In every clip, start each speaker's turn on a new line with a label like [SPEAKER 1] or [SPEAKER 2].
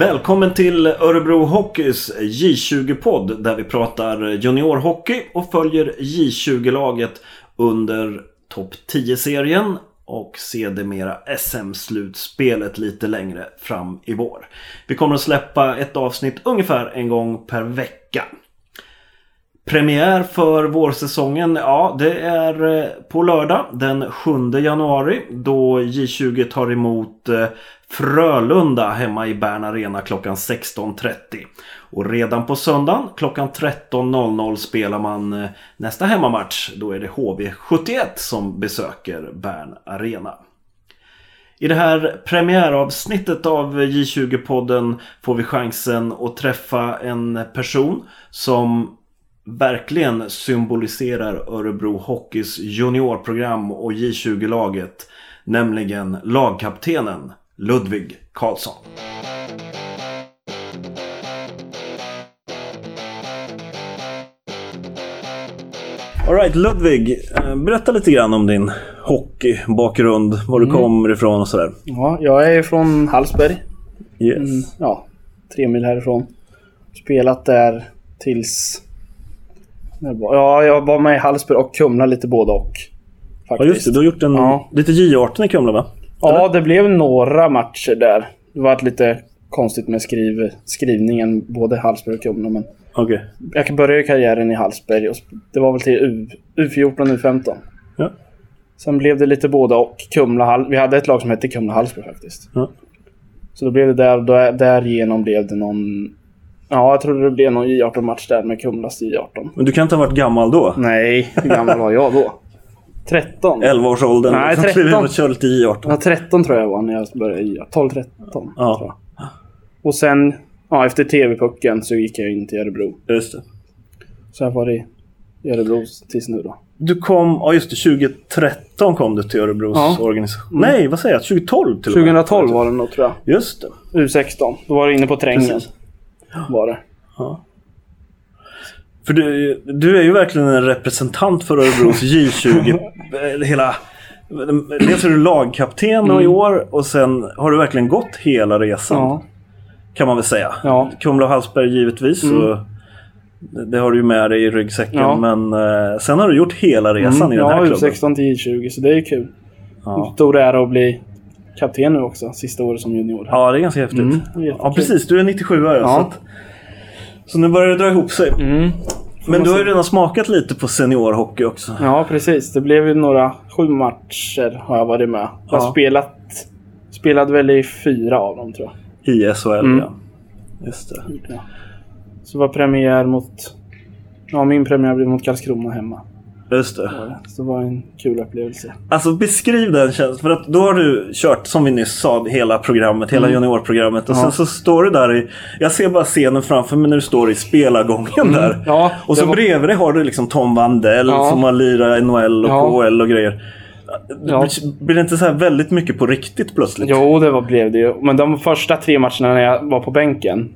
[SPEAKER 1] Välkommen till Örebro Hockeys J20-podd där vi pratar juniorhockey och följer J20-laget under topp 10-serien och sedermera SM-slutspelet lite längre fram i vår. Vi kommer att släppa ett avsnitt ungefär en gång per vecka. Premiär för vårsäsongen, ja det är eh, på lördag den 7 januari då J20 tar emot eh, Frölunda hemma i Bern Arena klockan 16.30. Och redan på söndagen klockan 13.00 spelar man eh, nästa hemmamatch. Då är det HV71 som besöker Bern Arena. I det här premiäravsnittet av J20-podden får vi chansen att träffa en person som verkligen symboliserar Örebro Hockeys juniorprogram och J20-laget. Nämligen lagkaptenen Ludvig Karlsson. Alright Ludvig, eh, berätta lite grann om din hockeybakgrund, var du mm. kommer ifrån och sådär.
[SPEAKER 2] Ja, jag är från Hallsberg.
[SPEAKER 1] Yes. Mm,
[SPEAKER 2] ja, tre mil härifrån. Spelat där tills... Ja, jag var med i Hallsberg och Kumla lite både och.
[SPEAKER 1] Faktiskt. Ja just det, du har gjort en, ja. lite J18 i Kumla va?
[SPEAKER 2] Ja, det blev några matcher där. Det var lite konstigt med skriv, skrivningen, både Hallsberg och Kumla. Men
[SPEAKER 1] okay.
[SPEAKER 2] Jag började karriären i Hallsberg och det var väl till U, U14 och U15.
[SPEAKER 1] Ja.
[SPEAKER 2] Sen blev det lite båda och. Kumla, vi hade ett lag som hette Kumla Hallsberg faktiskt.
[SPEAKER 1] Ja.
[SPEAKER 2] Så då blev det där, då, därigenom blev det någon... Ja, jag tror det blev någon J18-match där med Kumlas J18.
[SPEAKER 1] Men du kan inte ha varit gammal då?
[SPEAKER 2] Nej, hur gammal var jag då? 13?
[SPEAKER 1] 11-årsåldern.
[SPEAKER 2] Nej, 13.
[SPEAKER 1] Och kör lite J18.
[SPEAKER 2] Ja, 13 tror jag var när jag började J18. 12-13. Ja. Och sen, ja, efter TV-pucken så gick jag in till Örebro.
[SPEAKER 1] Just det.
[SPEAKER 2] Så jag varit i Örebro tills nu då.
[SPEAKER 1] Du kom, ja just det, 2013 kom du till Örebros ja. organisation. Mm. Nej, vad säger jag? 2012 till
[SPEAKER 2] 2012 var det nog tror jag.
[SPEAKER 1] Just det.
[SPEAKER 2] U16. Då var det inne på trängen. Precis. Var det.
[SPEAKER 1] Ja. För du, du är ju verkligen en representant för Örebros J20. hela... Dels är du lagkapten mm. i år och sen har du verkligen gått hela resan. Ja. Kan man väl säga.
[SPEAKER 2] Ja.
[SPEAKER 1] Kumla och Hallsberg givetvis. Mm. Och det har du ju med dig i ryggsäcken. Ja. Men eh, sen har du gjort hela resan mm. i den här klubben.
[SPEAKER 2] Ja, 16 till J20 så det är kul. Ja. Stor ära att bli kapten nu också. Sista året som junior.
[SPEAKER 1] Ja, det är ganska häftigt. Mm, ja, precis. Du är 97 ja. Så, att, så nu börjar det dra ihop sig.
[SPEAKER 2] Mm.
[SPEAKER 1] Men du har ju redan smakat lite på seniorhockey också.
[SPEAKER 2] Ja, precis. Det blev ju några sju matcher har jag varit med. Jag har spelat, spelade väl i fyra av dem tror
[SPEAKER 1] jag. I SHL mm. ja. Just det. Ja.
[SPEAKER 2] Så var premiär mot... Ja, min premiär blev mot Karlskrona hemma.
[SPEAKER 1] Just det.
[SPEAKER 2] Så det var en kul upplevelse.
[SPEAKER 1] Alltså beskriv den känslan. För att då har du kört, som vi nyss sa, hela programmet. Hela mm. juniorprogrammet. Och ja. sen så står du där i... Jag ser bara scenen framför mig när du står i spelargången mm. där.
[SPEAKER 2] Ja,
[SPEAKER 1] och så var... bredvid dig har du liksom Tom Wandell ja. som har lirat NHL och ja. KHL och grejer. Ja. Blir det inte så här väldigt mycket på riktigt plötsligt?
[SPEAKER 2] Jo, det var, blev det ju. Men de första tre matcherna när jag var på bänken.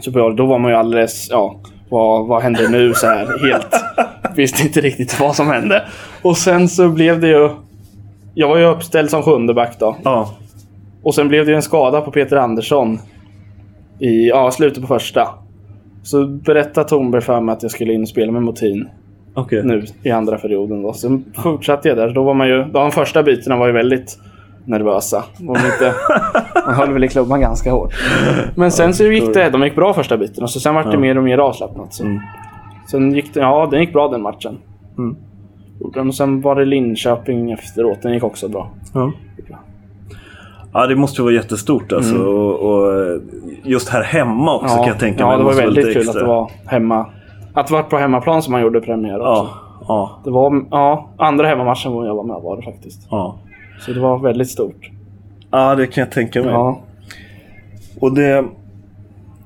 [SPEAKER 2] Så då var man ju alldeles... Ja, vad, vad händer nu så här? Helt... Visste inte riktigt vad som hände. Och sen så blev det ju... Jag var ju uppställd som sjunde back då.
[SPEAKER 1] Ja.
[SPEAKER 2] Och sen blev det ju en skada på Peter Andersson. I ja, slutet på första. Så berättade Tornberg för mig att jag skulle in och spela med Motin.
[SPEAKER 1] Okay.
[SPEAKER 2] Nu i andra perioden då. Sen fortsatte jag där. Då var man ju... De första bytena var ju väldigt nervösa. De, inte, de höll väl i klubban ganska hårt. Men sen så gick det... De gick bra första biten och så sen vart det mer och mer avslappnat. Så. Mm. Sen gick det... Ja, den gick bra den matchen.
[SPEAKER 1] Mm.
[SPEAKER 2] Och sen var det Linköping efteråt. Den gick också bra.
[SPEAKER 1] Ja. Ja, det måste vara jättestort alltså. Mm. Och, och, just här hemma också
[SPEAKER 2] ja,
[SPEAKER 1] kan jag tänka
[SPEAKER 2] mig. Ja, det var väldigt kul att det var hemma. Att det var på hemmaplan som man gjorde premiär också.
[SPEAKER 1] Ja, ja.
[SPEAKER 2] Det var ja, andra hemmamatchen jag var med var det faktiskt.
[SPEAKER 1] Ja.
[SPEAKER 2] Så det var väldigt stort.
[SPEAKER 1] Ja, det kan jag tänka mig.
[SPEAKER 2] Ja.
[SPEAKER 1] Och det...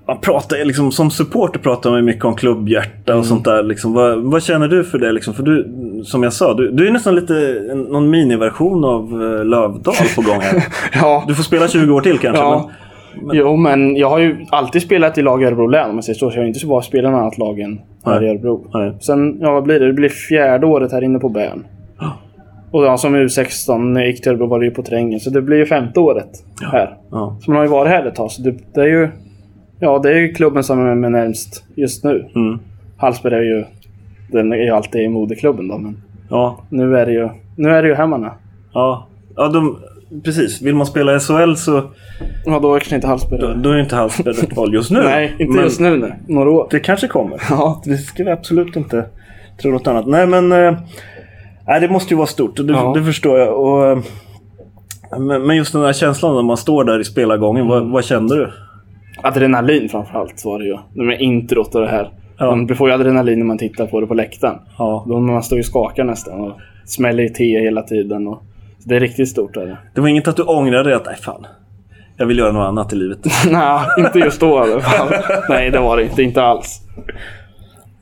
[SPEAKER 1] Man pratar, liksom, som supporter pratar man mycket om klubbhjärta och mm. sånt där. Liksom. Vad, vad, känner du för det? Liksom? För du, som jag sa, du, du är nästan lite en, någon miniversion av uh, Lövdal på gång här.
[SPEAKER 2] ja.
[SPEAKER 1] Du får spela 20 år till kanske.
[SPEAKER 2] Ja. Men, men... Jo, men jag har ju alltid spelat i lag i Örebro län om jag säger så. Så jag har inte bara spelat något annat lag än här i Örebro.
[SPEAKER 1] Nej.
[SPEAKER 2] Sen, ja vad blir det? Det blir fjärde året här inne på Bern. Och ja, som U16 när jag gick till Örebro var det ju på terrängen. Så det blir ju femte året här.
[SPEAKER 1] Ja.
[SPEAKER 2] Så man har ju varit här ett tag. Så det, det är ju... Ja, det är ju klubben som är närmst just nu.
[SPEAKER 1] Mm.
[SPEAKER 2] Hallsberg är ju... Den är ju alltid i moderklubben då, men
[SPEAKER 1] Ja.
[SPEAKER 2] nu är det ju... Nu är det ju hemmarna.
[SPEAKER 1] Ja. ja de, precis. Vill man spela SHL så
[SPEAKER 2] Ja, då är kanske inte Hallsberg
[SPEAKER 1] då, då är inte Hallsberg rätt val just nu.
[SPEAKER 2] Nej, inte just nu. Nej. Några år.
[SPEAKER 1] Det kanske kommer.
[SPEAKER 2] Ja.
[SPEAKER 1] Det ska vi absolut inte tro något annat. Nej, men... Eh, nej, det måste ju vara stort. Det,
[SPEAKER 2] Ja.
[SPEAKER 1] det förstår jag. Och, eh, men men just den där känslan när man står där i spelargången.
[SPEAKER 2] Mm.
[SPEAKER 1] Vad, vad kände du?
[SPEAKER 2] Adrenalin framförallt var det ju. Det med introt och det här.
[SPEAKER 1] Ja.
[SPEAKER 2] Man får ju adrenalin när man tittar på det på läktaren.
[SPEAKER 1] Ja.
[SPEAKER 2] Då man står ju och skakar nästan och smäller i te hela tiden. Och... Det är riktigt stort. Är det.
[SPEAKER 1] Det var inget att du ångrade att, nej fan. Jag vill göra något annat i livet.
[SPEAKER 2] Nej, inte just då i alla fall. Nej, det var det inte. Inte alls.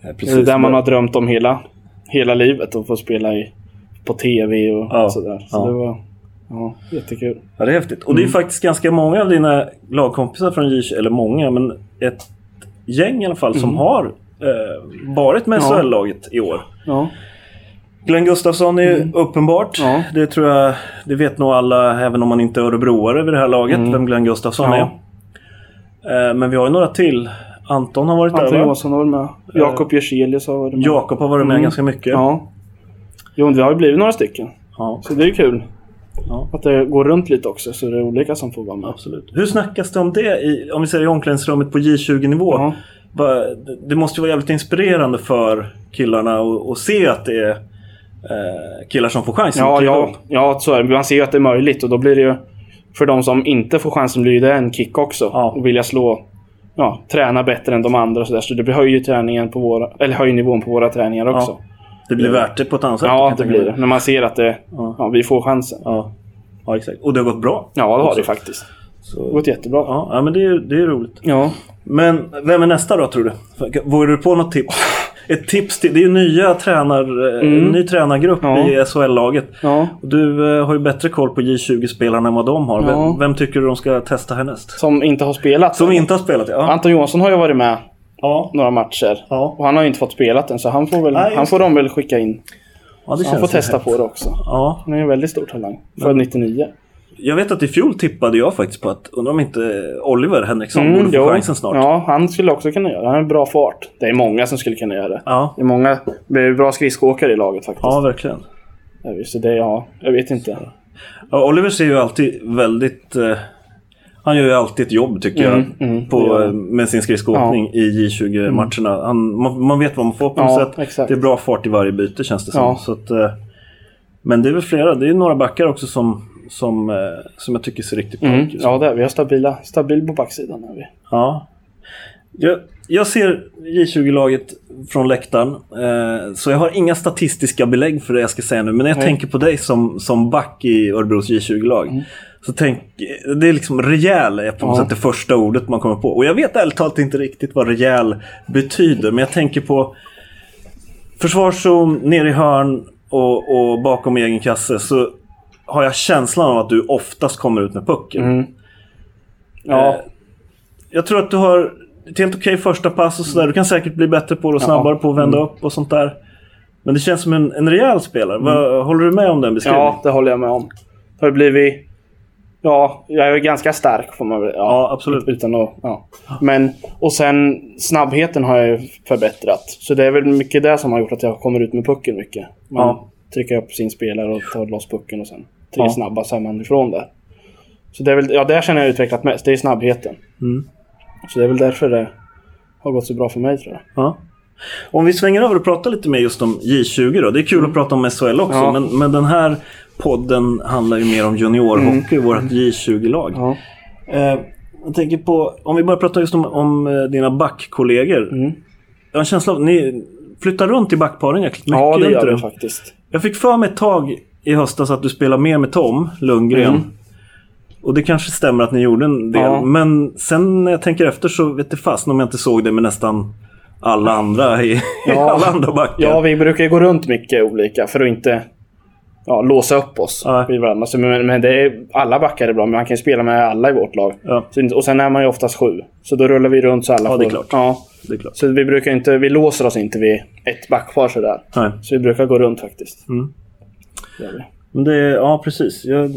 [SPEAKER 2] Det är där man har drömt om hela, hela livet. Att få spela i, på TV och
[SPEAKER 1] Ja,
[SPEAKER 2] sådär. Så
[SPEAKER 1] ja.
[SPEAKER 2] det var ja, jättekul.
[SPEAKER 1] Ja, det är häftigt. Och det är faktiskt ganska många av dina lagkompisar från J eller många, men ett gäng i alla fall som har eh, varit med
[SPEAKER 2] Ja.
[SPEAKER 1] SHL-laget i år.
[SPEAKER 2] Ja.
[SPEAKER 1] Glenn Gustafsson är ju uppenbart.
[SPEAKER 2] Ja.
[SPEAKER 1] Det tror jag, det vet nog alla, även om man inte är örebroare vid det här laget, vem Glenn Gustafsson är. Eh, men vi har ju några till. Anton har varit
[SPEAKER 2] Anton
[SPEAKER 1] där va?
[SPEAKER 2] Johansson har varit med. Jakob Jerselius har varit med.
[SPEAKER 1] Jakob har varit med
[SPEAKER 2] Mm.
[SPEAKER 1] ganska mycket.
[SPEAKER 2] Ja. Jo, det har ju blivit några stycken. Så det är ju kul.
[SPEAKER 1] Ja.
[SPEAKER 2] Att det går runt lite också, så det är olika som får vara med.
[SPEAKER 1] absolut. Hur snackas det om det, i, om vi säger i omklädningsrummet på J20-nivå?
[SPEAKER 2] Ja.
[SPEAKER 1] Det måste ju vara jävligt inspirerande för killarna att, se att det är eh, killar som får chansen.
[SPEAKER 2] Ja, ja, ja, så är det. Man ser ju att det är möjligt och då blir det ju... För de som inte får chansen blir det en kick också.
[SPEAKER 1] Ja.
[SPEAKER 2] Och vilja slå... Ja, träna bättre än de andra och sådär. Så det höjer träningen på våra... Eller höjer nivån på våra träningar också.
[SPEAKER 1] Det blir värt det på ett annat sätt.
[SPEAKER 2] Ja, det blir det. När man ser att det...
[SPEAKER 1] Ja.
[SPEAKER 2] Ja, vi får chansen.
[SPEAKER 1] Ja. ja, exakt. Och det har gått bra.
[SPEAKER 2] Ja, det har
[SPEAKER 1] Också.
[SPEAKER 2] det faktiskt.
[SPEAKER 1] Så,
[SPEAKER 2] gått jättebra.
[SPEAKER 1] ja, ja, men det är, det är roligt.
[SPEAKER 2] Ja.
[SPEAKER 1] Men vem är nästa då tror du? Vågar du på något tips? Ett tips till... Det är ju nya tränar, eh, en ny tränargrupp
[SPEAKER 2] Mm. Ja.
[SPEAKER 1] i SHL-laget.
[SPEAKER 2] Ja.
[SPEAKER 1] Du eh, har ju bättre koll på J20-spelarna än vad de har.
[SPEAKER 2] Ja.
[SPEAKER 1] Vem, vem tycker du de ska testa härnäst?
[SPEAKER 2] Som inte har spelat.
[SPEAKER 1] Som inte har spelat, ja.
[SPEAKER 2] Anton Johansson har ju varit med
[SPEAKER 1] Ja,
[SPEAKER 2] några matcher.
[SPEAKER 1] ja.
[SPEAKER 2] Och han har ju inte fått spelat än, så han får, väl,
[SPEAKER 1] Nej,
[SPEAKER 2] han får de väl skicka in.
[SPEAKER 1] ja
[SPEAKER 2] han får testa på det också.
[SPEAKER 1] Ja,
[SPEAKER 2] Han är en väldigt stor talang. Född 99.
[SPEAKER 1] jag vet att i fjol tippade jag faktiskt på att undrar om inte Oliver Henriksson borde få chansen snart.
[SPEAKER 2] Ja, han skulle också kunna göra det. Han har bra fart. Det är många som skulle kunna göra det.
[SPEAKER 1] Ja,
[SPEAKER 2] Det är många det är bra skridskoåkare i laget faktiskt.
[SPEAKER 1] ja verkligen.
[SPEAKER 2] Ja, Så det, ja, jag vet inte.
[SPEAKER 1] Ja, Oliver ser ju alltid väldigt... Eh, han gör ju alltid ett jobb tycker
[SPEAKER 2] Mm,
[SPEAKER 1] jag.
[SPEAKER 2] mm, det
[SPEAKER 1] på, med sin skridskoåkning i J20-matcherna. Han, man, man vet vad man får på något
[SPEAKER 2] Ja,
[SPEAKER 1] sätt.
[SPEAKER 2] exakt.
[SPEAKER 1] Det är bra fart i varje byte känns det som.
[SPEAKER 2] Ja.
[SPEAKER 1] Så att, eh, men det är väl flera. Det är några backar också som, som, eh, som jag tycker ser riktigt bra
[SPEAKER 2] Mm,
[SPEAKER 1] ut.
[SPEAKER 2] ja, det är, vi har stabila, stabil på backsidan. Är vi.
[SPEAKER 1] Ja. Jag, jag ser J20-laget från läktaren. Eh, så jag har inga statistiska belägg för det jag ska säga nu. Men när jag
[SPEAKER 2] Nej.
[SPEAKER 1] tänker på dig som, som back i Örebros J20-lag.
[SPEAKER 2] Mm.
[SPEAKER 1] Så tänk, det är liksom rejäl är på något
[SPEAKER 2] Ja.
[SPEAKER 1] sätt det första ordet man kommer på. Och jag vet ärligt talat inte riktigt vad rejäl betyder. Men jag tänker på försvarszon, ner i hörn och, och bakom egen kasse. Så har jag känslan av att du oftast kommer ut med pucken.
[SPEAKER 2] Mm. Ja,
[SPEAKER 1] Eh, Jag tror att du har ett helt okej första pass och sådär. Du kan säkert bli bättre på det och
[SPEAKER 2] Ja.
[SPEAKER 1] snabbare på att vända
[SPEAKER 2] Mm.
[SPEAKER 1] upp och sånt där. Men det känns som en, en rejäl spelare. Vad, håller du med om den beskrivningen?
[SPEAKER 2] ja, det håller jag med om. Det har blivit... Ja, jag är ganska stark får man väl...
[SPEAKER 1] Ja, absolut.
[SPEAKER 2] Utan att, ja. Men, och sen snabbheten har jag förbättrat. Så det är väl mycket det som har gjort att jag kommer ut med pucken mycket. Man
[SPEAKER 1] Ja.
[SPEAKER 2] trycker upp sin spelare och tar loss pucken och sen tre
[SPEAKER 1] Ja.
[SPEAKER 2] snabba så är man ifrån där. Så det är väl, ja, det känner jag utvecklat mest. Det är snabbheten.
[SPEAKER 1] Mm.
[SPEAKER 2] Så det är väl därför det har gått så bra för mig tror jag.
[SPEAKER 1] Ja. Om vi svänger över och pratar lite mer just om J20 då. Det är kul att prata om SHL också.
[SPEAKER 2] Ja.
[SPEAKER 1] Men, men den här podden handlar ju mer om juniorhockey, vårt J20-lag.
[SPEAKER 2] Ja.
[SPEAKER 1] Eh, jag tänker på, om vi bara pratar just om, om eh, dina backkollegor.
[SPEAKER 2] Mm.
[SPEAKER 1] Jag har en känsla av att ni flyttar runt i backparen jäkligt mycket.
[SPEAKER 2] Ja, det gör vi faktiskt.
[SPEAKER 1] Jag fick för mig ett tag i höstas att du spelar mer med Tom Lundgren.
[SPEAKER 2] Mm.
[SPEAKER 1] Och det kanske stämmer att ni gjorde en del.
[SPEAKER 2] Ja.
[SPEAKER 1] Men sen när jag tänker efter så vet det fast om jag inte såg det med nästan alla andra i,
[SPEAKER 2] Ja.
[SPEAKER 1] alla andra backar.
[SPEAKER 2] Ja, vi brukar gå runt mycket olika för att inte ja, låsa upp oss
[SPEAKER 1] Ja.
[SPEAKER 2] vid varandra. Så, men, men det är, alla backar är bra, men man kan ju spela med alla i vårt lag.
[SPEAKER 1] Ja.
[SPEAKER 2] Så, och sen är man ju oftast sju. Så då rullar vi runt så alla
[SPEAKER 1] Ja,
[SPEAKER 2] får...
[SPEAKER 1] det är klart.
[SPEAKER 2] Ja.
[SPEAKER 1] Det är klart.
[SPEAKER 2] Så vi brukar inte, vi låser oss inte vid ett backpar sådär.
[SPEAKER 1] Nej.
[SPEAKER 2] Så vi brukar gå runt faktiskt.
[SPEAKER 1] Mm.
[SPEAKER 2] Det.
[SPEAKER 1] Men det, ja precis. Jag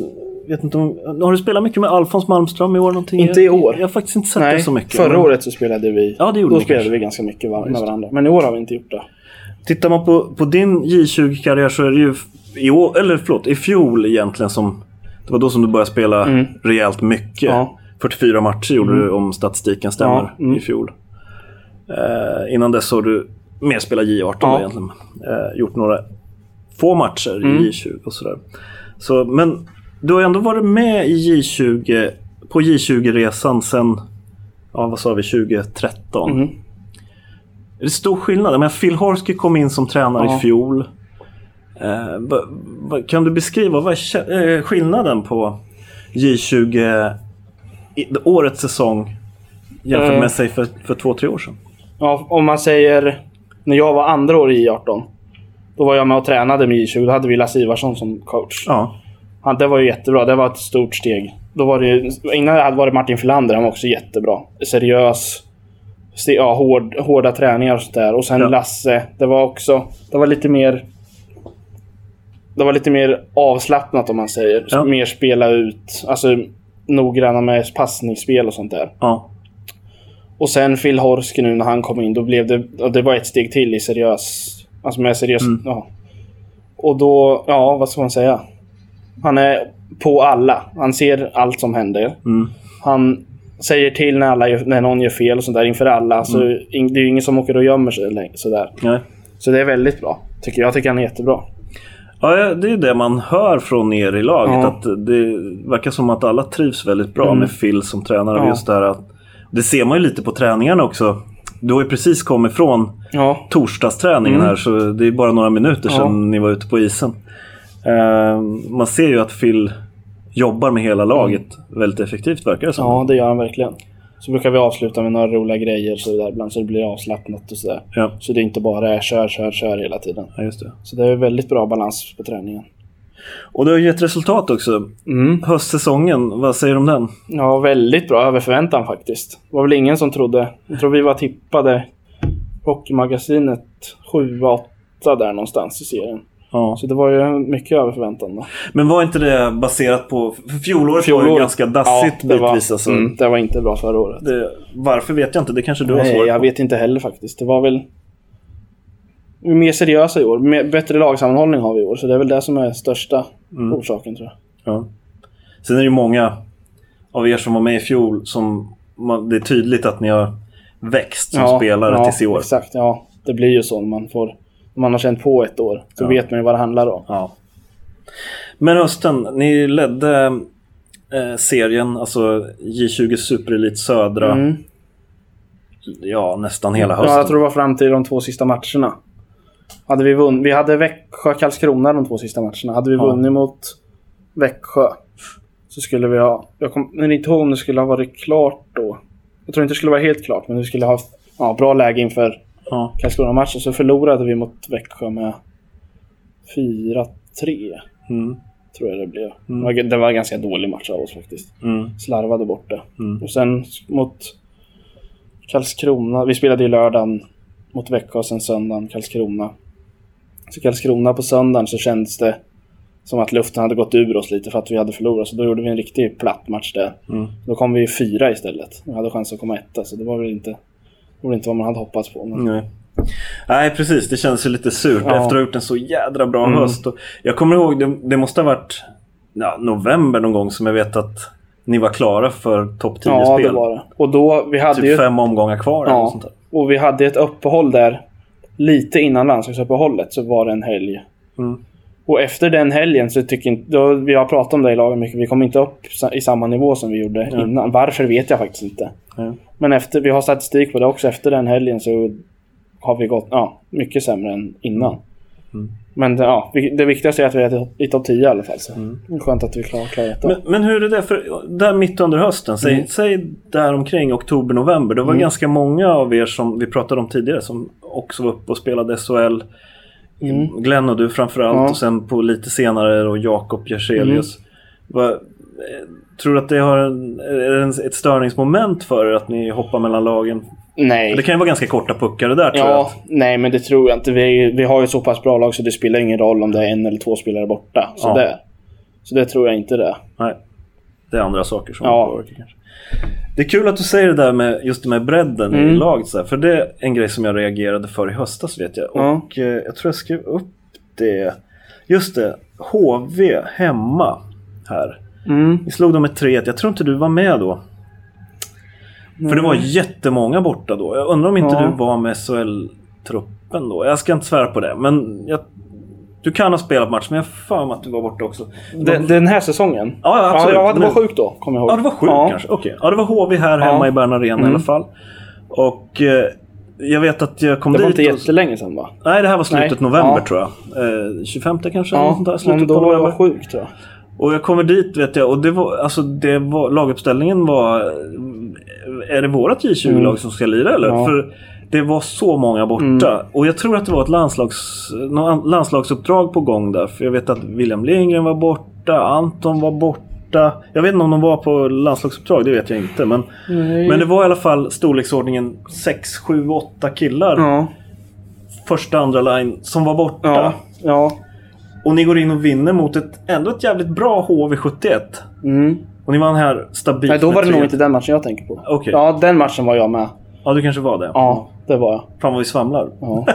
[SPEAKER 1] vet inte om, har du spelat mycket med Alfons Malmström i år? Någonting?
[SPEAKER 2] Inte i år.
[SPEAKER 1] Jag, jag har faktiskt inte sett
[SPEAKER 2] Nej,
[SPEAKER 1] det så mycket.
[SPEAKER 2] förra
[SPEAKER 1] men-
[SPEAKER 2] året så spelade vi.
[SPEAKER 1] Ja, det gjorde
[SPEAKER 2] Då spelade
[SPEAKER 1] kanske.
[SPEAKER 2] vi ganska mycket var- med varandra. Men i år har vi inte gjort det.
[SPEAKER 1] Tittar man på, på din J20-karriär så är det ju i år, eller förlåt, i fjol egentligen som... Det var då som du började spela
[SPEAKER 2] Mm.
[SPEAKER 1] rejält mycket.
[SPEAKER 2] Ja.
[SPEAKER 1] 44 matcher gjorde du om statistiken stämmer
[SPEAKER 2] Ja, mm.
[SPEAKER 1] i fjol. Eh, innan dess har du mer spelat J18
[SPEAKER 2] Ja.
[SPEAKER 1] egentligen. Eh, gjort några få matcher
[SPEAKER 2] Mm.
[SPEAKER 1] i J20 och sådär. Så, men du har ändå varit med i J20, på J20-resan sen, ja vad sa vi, 2013.
[SPEAKER 2] Mm.
[SPEAKER 1] Är det stor skillnad? Jag menar, Phil Horsky kom in som tränare
[SPEAKER 2] Ja.
[SPEAKER 1] i fjol. Eh, kan du beskriva vad är eh, skillnaden på J20 i, årets säsong jämfört
[SPEAKER 2] Eh.
[SPEAKER 1] med sig för, för två, tre år sedan?
[SPEAKER 2] Ja, om man säger när jag var andra år i 18 Då var jag med och tränade med J20. Då hade vi Lasse Ivarsson som coach.
[SPEAKER 1] Ja.
[SPEAKER 2] Han, det var ju jättebra. Det var ett stort steg. Då var det, innan det hade varit Martin Filander. Han var också jättebra. Seriös. Ja, hård, hårda träningar och sånt där. Och sen
[SPEAKER 1] Ja.
[SPEAKER 2] Lasse. Det var också... Det var lite mer... Det var lite mer avslappnat om man säger.
[SPEAKER 1] Ja.
[SPEAKER 2] Mer spela ut. Alltså noggranna med passningsspel och sånt där.
[SPEAKER 1] ja.
[SPEAKER 2] Och sen Phil Horsky nu när han kom in, då blev det... Det var ett steg till i seriös... Alltså med seriös...
[SPEAKER 1] Mm.
[SPEAKER 2] Ja. Och då... Ja, vad ska man säga? Han är på alla. Han ser allt som händer.
[SPEAKER 1] Mm.
[SPEAKER 2] Han säger till när, alla, gör- när någon gör fel och sånt där inför alla. Så
[SPEAKER 1] Mm.
[SPEAKER 2] in- det är ju ingen som åker och gömmer sig sådär.
[SPEAKER 1] Nej.
[SPEAKER 2] Så det är väldigt bra. Tycker jag. jag tycker han är jättebra.
[SPEAKER 1] Ja, det är det man hör från er i laget.
[SPEAKER 2] Ja.
[SPEAKER 1] Att det verkar som att alla trivs väldigt bra
[SPEAKER 2] Mm.
[SPEAKER 1] med Phil som tränare.
[SPEAKER 2] Ja.
[SPEAKER 1] Just det, här att, det ser man ju lite på träningarna också. Du har ju precis kommit från
[SPEAKER 2] Ja.
[SPEAKER 1] torsdagsträningen
[SPEAKER 2] Mm.
[SPEAKER 1] här så det är bara några minuter sedan
[SPEAKER 2] Ja.
[SPEAKER 1] ni var ute på isen. Eh, man ser ju att Phil jobbar med hela laget väldigt effektivt verkar det som.
[SPEAKER 2] ja, det gör han verkligen. Så brukar vi avsluta med några roliga grejer så där ibland så det blir avslappnat och sådär.
[SPEAKER 1] Ja,
[SPEAKER 2] Så det inte bara är kör, kör, kör hela tiden.
[SPEAKER 1] ja, just det.
[SPEAKER 2] Så det är väldigt bra balans på träningen.
[SPEAKER 1] Och det har gett resultat också.
[SPEAKER 2] Mm.
[SPEAKER 1] Höstsäsongen, vad säger du om den?
[SPEAKER 2] Ja, väldigt bra över förväntan faktiskt. Det var väl ingen som trodde... Jag tror vi var tippade Hockeymagasinet 7-8 där någonstans i serien.
[SPEAKER 1] Ja.
[SPEAKER 2] Så det var ju mycket över förväntan då.
[SPEAKER 1] Men var inte det baserat på... För fjolåret var ju
[SPEAKER 2] Fjolåret-
[SPEAKER 1] ganska dassigt
[SPEAKER 2] det var,
[SPEAKER 1] bitvis. Alltså.
[SPEAKER 2] mm, det var inte bra förra året.
[SPEAKER 1] Det, varför vet jag inte, det kanske du har
[SPEAKER 2] Nej,
[SPEAKER 1] svar
[SPEAKER 2] jag
[SPEAKER 1] på.
[SPEAKER 2] vet inte heller faktiskt. Det var väl... Vi är mer seriösa i år. Mer, bättre lagsammanhållning har vi i år. Så det är väl det som är största
[SPEAKER 1] Mm.
[SPEAKER 2] orsaken tror jag.
[SPEAKER 1] Ja. Sen är det ju många av er som var med i fjol som... Det är tydligt att ni har växt som spelare tills i år.
[SPEAKER 2] Exakt, ja. Det blir ju så när man får... När man har känt på ett år. Så
[SPEAKER 1] Ja.
[SPEAKER 2] vet man ju vad det handlar om.
[SPEAKER 1] Ja. Men hösten, ni ledde eh, serien, alltså J20 Superelit Södra,
[SPEAKER 2] Mm.
[SPEAKER 1] ja nästan hela hösten.
[SPEAKER 2] Ja, jag tror det var fram till de två sista matcherna. Hade vi vunnit... Vi hade Växjö-Karlskrona de två sista matcherna. Hade vi
[SPEAKER 1] Ja.
[SPEAKER 2] vunnit mot Växjö så skulle vi ha... Jag kommer inte ihåg om det skulle ha varit klart då. Jag tror inte det skulle vara helt klart, men vi skulle ha ja, bra läge inför
[SPEAKER 1] Ja.
[SPEAKER 2] Karlskrona-matchen. Så förlorade vi mot Växjö med 4-3,
[SPEAKER 1] Mm.
[SPEAKER 2] tror jag det blev.
[SPEAKER 1] Mm.
[SPEAKER 2] Det, var, en ganska dålig match av oss faktiskt.
[SPEAKER 1] Mm.
[SPEAKER 2] Slarvade bort det.
[SPEAKER 1] Mm.
[SPEAKER 2] Och sen mot Karlskrona. Vi spelade ju lördagen mot Växjö och sen söndagen Karlskrona. Så Karlskrona på söndagen så kändes det som att luften hade gått ur oss lite för att vi hade förlorat. Så då gjorde vi en riktig platt match där.
[SPEAKER 1] Mm.
[SPEAKER 2] Då kom vi fyra istället. Vi hade chans att komma etta så det var väl inte, det var inte vad man hade hoppats på. Men...
[SPEAKER 1] Nej. Nej, precis. Det känns ju lite surt
[SPEAKER 2] Ja.
[SPEAKER 1] efter att ha gjort en så jädra bra
[SPEAKER 2] Mm.
[SPEAKER 1] höst. Jag kommer ihåg, det, det måste ha varit ja, november någon gång som jag vet att ni var klara för topp 10-spel.
[SPEAKER 2] Ja, det var det. Och då, vi hade
[SPEAKER 1] Typ
[SPEAKER 2] ju...
[SPEAKER 1] fem omgångar kvar eller
[SPEAKER 2] Ja,
[SPEAKER 1] sånt där.
[SPEAKER 2] och vi hade ett uppehåll där lite innan landslagsuppehållet så var det en helg.
[SPEAKER 1] Mm.
[SPEAKER 2] Och efter den helgen så tycker inte... Då, vi har pratat om det i laget mycket. Vi kom inte upp i samma nivå som vi gjorde
[SPEAKER 1] Ja.
[SPEAKER 2] innan. Varför vet jag faktiskt inte.
[SPEAKER 1] Ja.
[SPEAKER 2] Men efter, vi har statistik på det också. Efter den helgen så har vi gått ja, mycket sämre än innan.
[SPEAKER 1] Mm.
[SPEAKER 2] Men ja, det viktigaste är att vi är i topp 10 i alla fall. Så.
[SPEAKER 1] Mm.
[SPEAKER 2] Skönt att vi klarar, klarar detta.
[SPEAKER 1] Men, men hur är det? För där mitt under hösten, säg,
[SPEAKER 2] Mm.
[SPEAKER 1] säg där omkring oktober-november. Det var
[SPEAKER 2] Mm.
[SPEAKER 1] ganska många av er som vi pratade om tidigare som också var uppe och spelade SHL.
[SPEAKER 2] Mm.
[SPEAKER 1] Glenn och du framförallt
[SPEAKER 2] Ja.
[SPEAKER 1] och sen på lite senare och Jakob Jerselius. Vad- eh, Tror du att det har en, ett störningsmoment för er att ni hoppar mellan lagen
[SPEAKER 2] Nej.
[SPEAKER 1] Det kan ju vara ganska korta puckar det där tror jag.
[SPEAKER 2] Ja, nej men det tror jag inte. Vi, vi har ju så pass bra lag så det spelar ingen roll om det är en eller två spelare borta. Så,
[SPEAKER 1] Ja.
[SPEAKER 2] det, så det tror jag inte det.
[SPEAKER 1] Nej. Det är andra saker som
[SPEAKER 2] Ja.
[SPEAKER 1] påverkar kanske. Det är kul att du säger det där med just det med bredden i
[SPEAKER 2] Mm.
[SPEAKER 1] laget. Så här, för det är en grej som jag reagerade för i höstas vet jag.
[SPEAKER 2] Ja.
[SPEAKER 1] Och eh, jag tror jag skrev upp det. Just det. HV hemma här.
[SPEAKER 2] Mm.
[SPEAKER 1] Vi slog dem med 3 Jag tror inte du var med då. För det var jättemånga borta då. Jag undrar om inte
[SPEAKER 2] Ja.
[SPEAKER 1] du var med SHL-truppen då. Jag ska inte svära på det. Men jag, du kan ha spelat match, men jag mig att du var borta också.
[SPEAKER 2] Den, den här säsongen?
[SPEAKER 1] Ja, ja, absolut.
[SPEAKER 2] Ja, det var sjukt då, kommer jag ihåg.
[SPEAKER 1] Ja, det var sjukt
[SPEAKER 2] ja.
[SPEAKER 1] kanske. Okej. Ja, det var HV här hemma
[SPEAKER 2] Ja.
[SPEAKER 1] i Bern Arena i
[SPEAKER 2] Mm.
[SPEAKER 1] alla fall. Och eh, jag vet att jag kom
[SPEAKER 2] Det var
[SPEAKER 1] dit
[SPEAKER 2] inte
[SPEAKER 1] och...
[SPEAKER 2] jättelänge sedan va?
[SPEAKER 1] Nej, det här var slutet
[SPEAKER 2] Nej.
[SPEAKER 1] november tror jag. Eh, 25 kanske?
[SPEAKER 2] Ja,
[SPEAKER 1] sånt där, slutet
[SPEAKER 2] då
[SPEAKER 1] på
[SPEAKER 2] var
[SPEAKER 1] november.
[SPEAKER 2] jag sjuk tror jag.
[SPEAKER 1] Och jag kommer dit vet jag och det var, alltså det var, laguppställningen var... Är det vårat J20-lag som ska lira eller?
[SPEAKER 2] Mm. Ja.
[SPEAKER 1] För det var så många borta. Och jag tror att det var ett landslags, landslagsuppdrag på gång där. För jag vet att William Lindgren var borta, Anton var borta. Jag vet inte om de var på landslagsuppdrag, det vet jag inte. Men,
[SPEAKER 2] Nej.
[SPEAKER 1] men det var i alla fall storleksordningen 6, 7, 8 killar.
[SPEAKER 2] Ja.
[SPEAKER 1] Första, andra line som var borta.
[SPEAKER 2] Ja. Ja.
[SPEAKER 1] Och ni går in och vinner mot ett, ändå ett jävligt bra HV71.
[SPEAKER 2] Mm.
[SPEAKER 1] Och ni vann här stabilt
[SPEAKER 2] Nej, då var det nog inte den matchen jag tänker på.
[SPEAKER 1] Okej.
[SPEAKER 2] Ja, den matchen var jag med.
[SPEAKER 1] Ja, du kanske var det.
[SPEAKER 2] Ja, det var jag.
[SPEAKER 1] Fan vad vi svamlar.
[SPEAKER 2] Ja.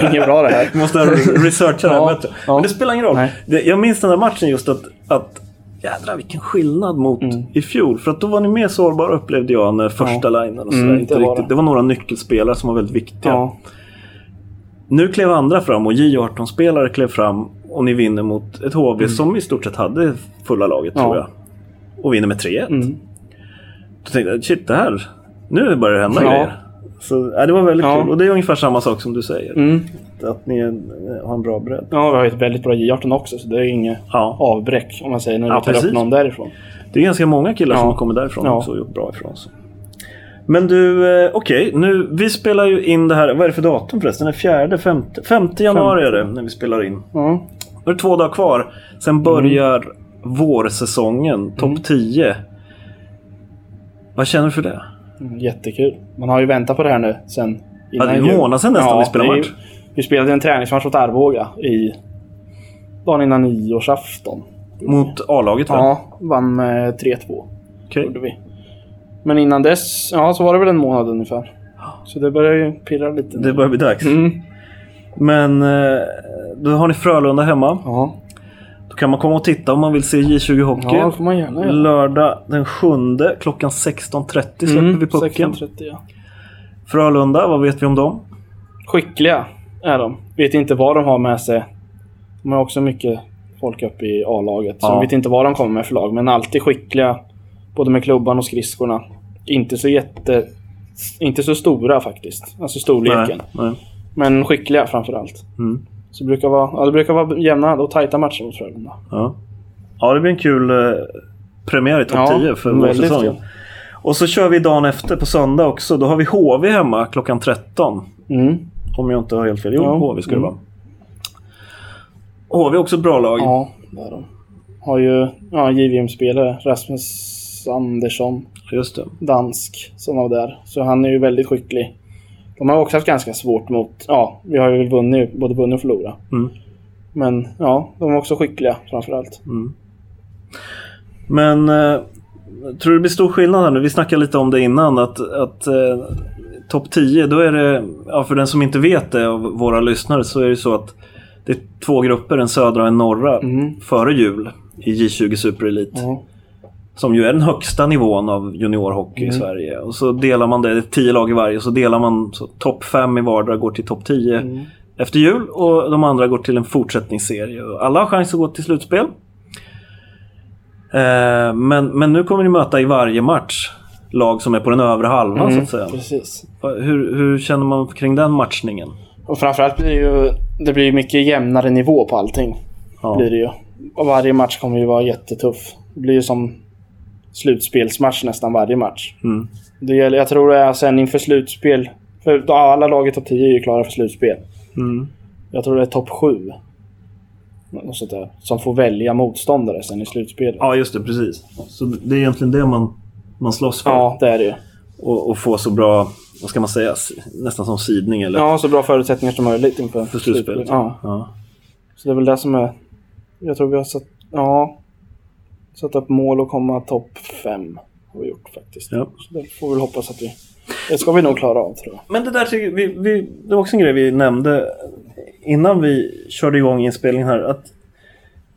[SPEAKER 2] Inget bra det här.
[SPEAKER 1] Vi måste researcha det här
[SPEAKER 2] Ja,
[SPEAKER 1] bättre.
[SPEAKER 2] ja.
[SPEAKER 1] Men det spelar ingen roll.
[SPEAKER 2] Nej.
[SPEAKER 1] Jag minns den där matchen just att, att Jädrar vilken skillnad mot
[SPEAKER 2] Mm.
[SPEAKER 1] i fjol. För att då var ni mer sårbara upplevde jag när första linen och sådär.
[SPEAKER 2] Mm,
[SPEAKER 1] inte
[SPEAKER 2] det var det.
[SPEAKER 1] det var några nyckelspelare som var väldigt viktiga.
[SPEAKER 2] Ja.
[SPEAKER 1] Nu klev andra fram och J18-spelare klev fram och ni vinner mot ett HV som i stort sett hade fulla laget
[SPEAKER 2] Mm. Ja.
[SPEAKER 1] tror jag. Och vinner med 3-1.
[SPEAKER 2] Mm.
[SPEAKER 1] Då tänkte jag, shit det här, nu börjar det hända
[SPEAKER 2] Ja.
[SPEAKER 1] grejer. Så ja, det var väldigt
[SPEAKER 2] Ja.
[SPEAKER 1] kul. Och det är ungefär samma sak som du säger.
[SPEAKER 2] Mm.
[SPEAKER 1] Att ni har en bra bredd.
[SPEAKER 2] Ja, vi har ett väldigt bra J18 också, så det är inget
[SPEAKER 1] Ja.
[SPEAKER 2] avbräck om man säger när
[SPEAKER 1] Ja,
[SPEAKER 2] vi tar
[SPEAKER 1] precis.
[SPEAKER 2] upp någon därifrån.
[SPEAKER 1] Det är ganska många killar som
[SPEAKER 2] Ja.
[SPEAKER 1] har kommit därifrån
[SPEAKER 2] Ja.
[SPEAKER 1] också och gjort bra ifrån sig. Men du, eh, okej. nu, vi spelar ju in det här. Vad är det för datum förresten? Den fjärde, femte? Femte januari är det när vi spelar in.
[SPEAKER 2] Ja.
[SPEAKER 1] Då är det två dagar kvar. Sen börjar vårsäsongen, topp 10. Vad känner du för det?
[SPEAKER 2] Mm, Jättekul. Man har ju väntat på det här nu sen
[SPEAKER 1] Ja, det är en månad sedan nästan vi spelade match.
[SPEAKER 2] Vi spelade en träningsmatch mot Arboga i dagen innan nyårsafton.
[SPEAKER 1] Mot A-laget?
[SPEAKER 2] Ja, vann med 3-2.
[SPEAKER 1] Okej.
[SPEAKER 2] Gjorde vi. Men innan dess, ja så var det väl en månad ungefär. Så det börjar ju pirra lite. nu.
[SPEAKER 1] Det börjar bli dags.
[SPEAKER 2] Mm.
[SPEAKER 1] Men eh, då har ni Frölunda hemma.
[SPEAKER 2] Ja.
[SPEAKER 1] Då kan man komma och titta om man vill se J20 Hockey.
[SPEAKER 2] ja, det får man gärna göra.
[SPEAKER 1] Lördag den 7 klockan 16.30 släpper
[SPEAKER 2] Mm,
[SPEAKER 1] vi pucken.
[SPEAKER 2] 16.30, ja.
[SPEAKER 1] Frölunda, vad vet vi om dem?
[SPEAKER 2] Skickliga är de. Vet inte vad de har med sig. De har också mycket folk uppe i A-laget. Så
[SPEAKER 1] Ja.
[SPEAKER 2] de vet inte vad de kommer med för lag. Men alltid skickliga. Både med klubban och skridskorna. Inte så jätte... Inte så stora faktiskt. Alltså storleken.
[SPEAKER 1] Nej, nej.
[SPEAKER 2] Men skickliga framförallt.
[SPEAKER 1] Mm.
[SPEAKER 2] Så det brukar vara, ja, det brukar vara jämna och tajta matcher mot Frölunda.
[SPEAKER 1] Ja. ja, det blir en kul eh, premiär i topp
[SPEAKER 2] Ja,
[SPEAKER 1] 10 för vårsäsongen. Och så kör vi dagen efter på söndag också. Då har vi HV hemma klockan 13.
[SPEAKER 2] Mm.
[SPEAKER 1] Om jag inte har helt fel. Jo,
[SPEAKER 2] Ja.
[SPEAKER 1] HV ska det
[SPEAKER 2] Mm.
[SPEAKER 1] vara. HV är också ett bra lag.
[SPEAKER 2] Ja, det är de. Har ju ja, JVM-spelare. Rasmus Andersson.
[SPEAKER 1] Just det.
[SPEAKER 2] dansk som var där. Så han är ju väldigt skicklig. De har också haft ganska svårt mot... Ja, vi har ju vunnit, både vunnit och förlorat.
[SPEAKER 1] Mm.
[SPEAKER 2] Men ja, de är också skickliga framförallt.
[SPEAKER 1] Men eh, tror du det blir stor skillnad här nu? Vi snackade lite om det innan att, att eh, topp 10 då är det, ja, för den som inte vet det av våra lyssnare så är det så att det är två grupper, en södra och en norra,
[SPEAKER 2] Mm.
[SPEAKER 1] före jul i J20 Super Elite.
[SPEAKER 2] Ja.
[SPEAKER 1] Som ju är den högsta nivån av juniorhockey
[SPEAKER 2] Mm.
[SPEAKER 1] i Sverige. Och så delar man det, det är tio lag i varje, så delar man så topp 5 i vardera går till topp 10
[SPEAKER 2] Mm.
[SPEAKER 1] efter jul och de andra går till en fortsättningsserie. Alla har chans att gå till slutspel. Eh, men, men nu kommer ni möta i varje match lag som är på den övre halvan så
[SPEAKER 2] Mm,
[SPEAKER 1] att säga.
[SPEAKER 2] Precis.
[SPEAKER 1] Hur, hur känner man kring den matchningen?
[SPEAKER 2] Och framförallt blir det ju... Det blir mycket jämnare nivå på allting.
[SPEAKER 1] Ja.
[SPEAKER 2] Blir det ju. Och varje match kommer ju vara jättetuff. Det blir ju som slutspelsmatch nästan varje match.
[SPEAKER 1] Mm.
[SPEAKER 2] Det gäller, jag tror det är sen inför slutspel. För alla lag i topp 10 är ju klara för slutspel.
[SPEAKER 1] Mm.
[SPEAKER 2] Jag tror det är topp 7. Något sånt där. Som får välja motståndare sen i slutspelet.
[SPEAKER 1] Ja, just det. Precis. Så det är egentligen det man, man slåss för.
[SPEAKER 2] Ja, det är det ju.
[SPEAKER 1] Och, och få så bra vad ska man säga, nästan som sidning eller
[SPEAKER 2] Ja, så bra förutsättningar som möjligt inför
[SPEAKER 1] för slutspelet.
[SPEAKER 2] Ja,
[SPEAKER 1] Ja.
[SPEAKER 2] så det är väl det som är... Jag tror vi har satt... Ja. Satt upp mål och komma topp fem. Har vi gjort faktiskt.
[SPEAKER 1] Ja.
[SPEAKER 2] Så det får vi hoppas att vi... Det ska vi nog klara av tror jag.
[SPEAKER 1] Men det där tycker vi, vi, det var också en grej vi nämnde innan vi körde igång inspelningen här. Att,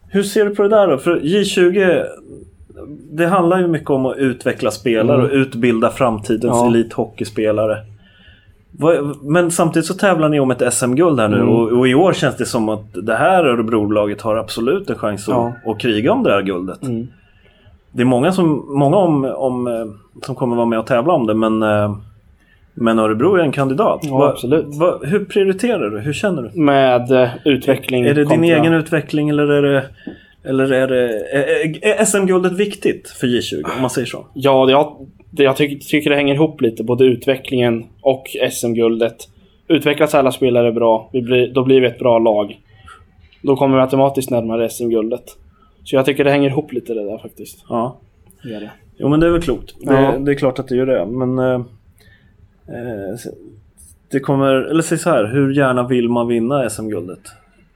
[SPEAKER 1] hur ser du på det där då? För J20 det handlar ju mycket om att utveckla spelare
[SPEAKER 2] Mm.
[SPEAKER 1] och utbilda framtidens
[SPEAKER 2] Ja.
[SPEAKER 1] elithockeyspelare. Men samtidigt så tävlar ni om ett SM-guld här nu
[SPEAKER 2] Mm.
[SPEAKER 1] och, och i år känns det som att det här Örebrolaget har absolut en chans att,
[SPEAKER 2] Ja.
[SPEAKER 1] att kriga om det här guldet.
[SPEAKER 2] Mm.
[SPEAKER 1] Det är många som, många om, om, som kommer vara med och tävla om det men, eh, men Örebro är en kandidat.
[SPEAKER 2] Ja,
[SPEAKER 1] Va-
[SPEAKER 2] absolut.
[SPEAKER 1] va- hur prioriterar du? Hur känner du?
[SPEAKER 2] Med eh, utveckling
[SPEAKER 1] Är det din
[SPEAKER 2] kontra-
[SPEAKER 1] egen utveckling eller är det, eller är det är, är SM-guldet viktigt för J20 om man säger så?
[SPEAKER 2] Ja, jag, jag tycker, tycker det hänger ihop lite. Både utvecklingen och SM-guldet. Utvecklas alla spelare bra, blir, då blir vi ett bra lag. Då kommer vi automatiskt närmare SM-guldet. Så jag tycker det hänger ihop lite det där faktiskt.
[SPEAKER 1] Ja.
[SPEAKER 2] Det det.
[SPEAKER 1] Jo men det är väl klokt. Det,
[SPEAKER 2] Ja.
[SPEAKER 1] det är klart att det gör det. Men eh, eh, det kommer, eller säg så här, hur gärna vill man vinna SM-guldet?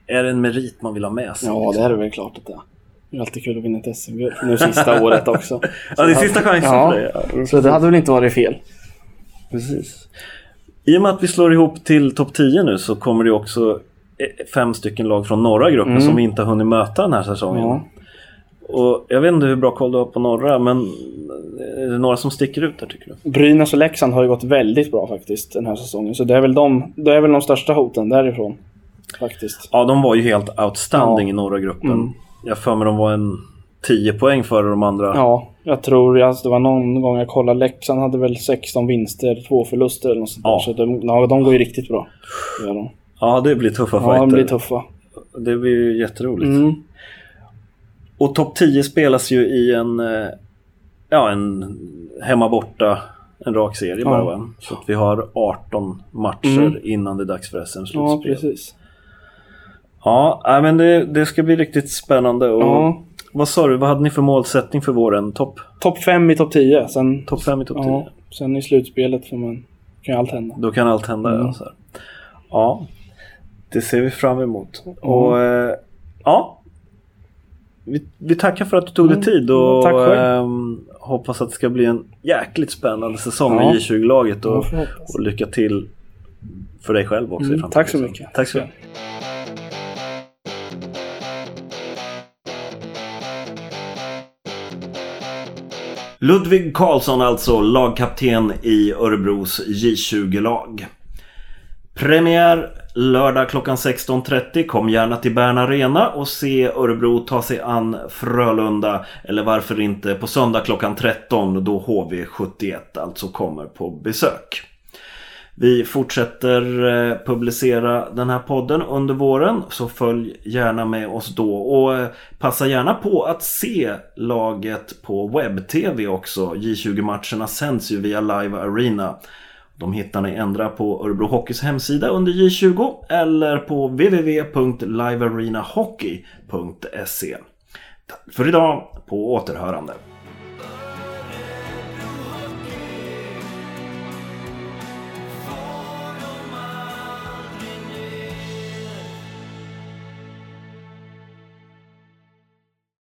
[SPEAKER 1] Är det en merit man vill ha med sig?
[SPEAKER 2] Ja, det är det väl klart att det är. Det är alltid kul att vinna ett SM-guld. Nu sista året också.
[SPEAKER 1] Ja, det är sista chansen
[SPEAKER 2] Ja.
[SPEAKER 1] för dig. Ja,
[SPEAKER 2] Så det hade väl inte varit fel.
[SPEAKER 1] Precis. I och med att vi slår ihop till topp 10 nu så kommer det också eh, fem stycken lag från norra gruppen
[SPEAKER 2] Mm.
[SPEAKER 1] som vi inte har hunnit möta den här säsongen.
[SPEAKER 2] Ja.
[SPEAKER 1] Och jag vet inte hur bra koll du har på norra men är det några som sticker ut där tycker du?
[SPEAKER 2] Brynäs och Leksand har ju gått väldigt bra faktiskt den här säsongen. Så det är väl de, det är väl de största hoten därifrån. Faktiskt.
[SPEAKER 1] Ja, de var ju helt outstanding
[SPEAKER 2] Ja.
[SPEAKER 1] i norra gruppen.
[SPEAKER 2] Mm.
[SPEAKER 1] Jag för mig de var en 10 poäng före de andra.
[SPEAKER 2] Ja, jag tror alltså, det var någon gång jag kollade. Leksand hade väl 16 vinster, två förluster eller något sånt
[SPEAKER 1] Ja.
[SPEAKER 2] där. Så de, ja, de går ju riktigt bra. Gör de.
[SPEAKER 1] Ja, det blir tuffa
[SPEAKER 2] Ja,
[SPEAKER 1] fighter.
[SPEAKER 2] de blir tuffa.
[SPEAKER 1] Det blir ju jätteroligt.
[SPEAKER 2] Mm.
[SPEAKER 1] Och topp 10 spelas ju i en, eh, ja, en hemma borta, en rak serie bara
[SPEAKER 2] Ja.
[SPEAKER 1] va? Så att vi har 18 matcher
[SPEAKER 2] Mm.
[SPEAKER 1] innan det är dags för
[SPEAKER 2] Ja,
[SPEAKER 1] SM-slutspel.
[SPEAKER 2] precis.
[SPEAKER 1] Ja, nej, men det, det ska bli riktigt spännande. Och
[SPEAKER 2] Ja.
[SPEAKER 1] Vad sa du, vad hade ni för målsättning för våren? Topp
[SPEAKER 2] Topp 5 i topp 10. Sen,
[SPEAKER 1] top 5 i topp 10?
[SPEAKER 2] ja, sen i slutspelet får man, kan allt hända.
[SPEAKER 1] Då kan allt hända.
[SPEAKER 2] Mm.
[SPEAKER 1] Ja, ja, det ser vi fram emot. Och eh, ja, vi, vi tackar för att du tog dig
[SPEAKER 2] Mm.
[SPEAKER 1] tid och
[SPEAKER 2] Tack själv.
[SPEAKER 1] ehm, hoppas att det ska bli en jäkligt spännande säsong
[SPEAKER 2] Ja.
[SPEAKER 1] med J20-laget och, och lycka till för dig själv också i
[SPEAKER 2] Mm,
[SPEAKER 1] framtiden.
[SPEAKER 2] tack så mycket.
[SPEAKER 1] Tack så mycket. Ludvig Karlsson alltså, lagkapten i Örebros J20-lag. Premiär lördag klockan 16.30. Kom gärna till Bern Arena och se Örebro ta sig an Frölunda. Eller varför inte på söndag klockan 13 då HV71 alltså kommer på besök. Vi fortsätter eh, publicera den här podden under våren så följ gärna med oss då och eh, passa gärna på att se laget på webb-tv också. J20-matcherna sänds ju via Live Arena. De hittar ni ändra på Örebro Hockeys hemsida under J20 eller på www.livearenahockey.se. Tack för idag, på återhörande.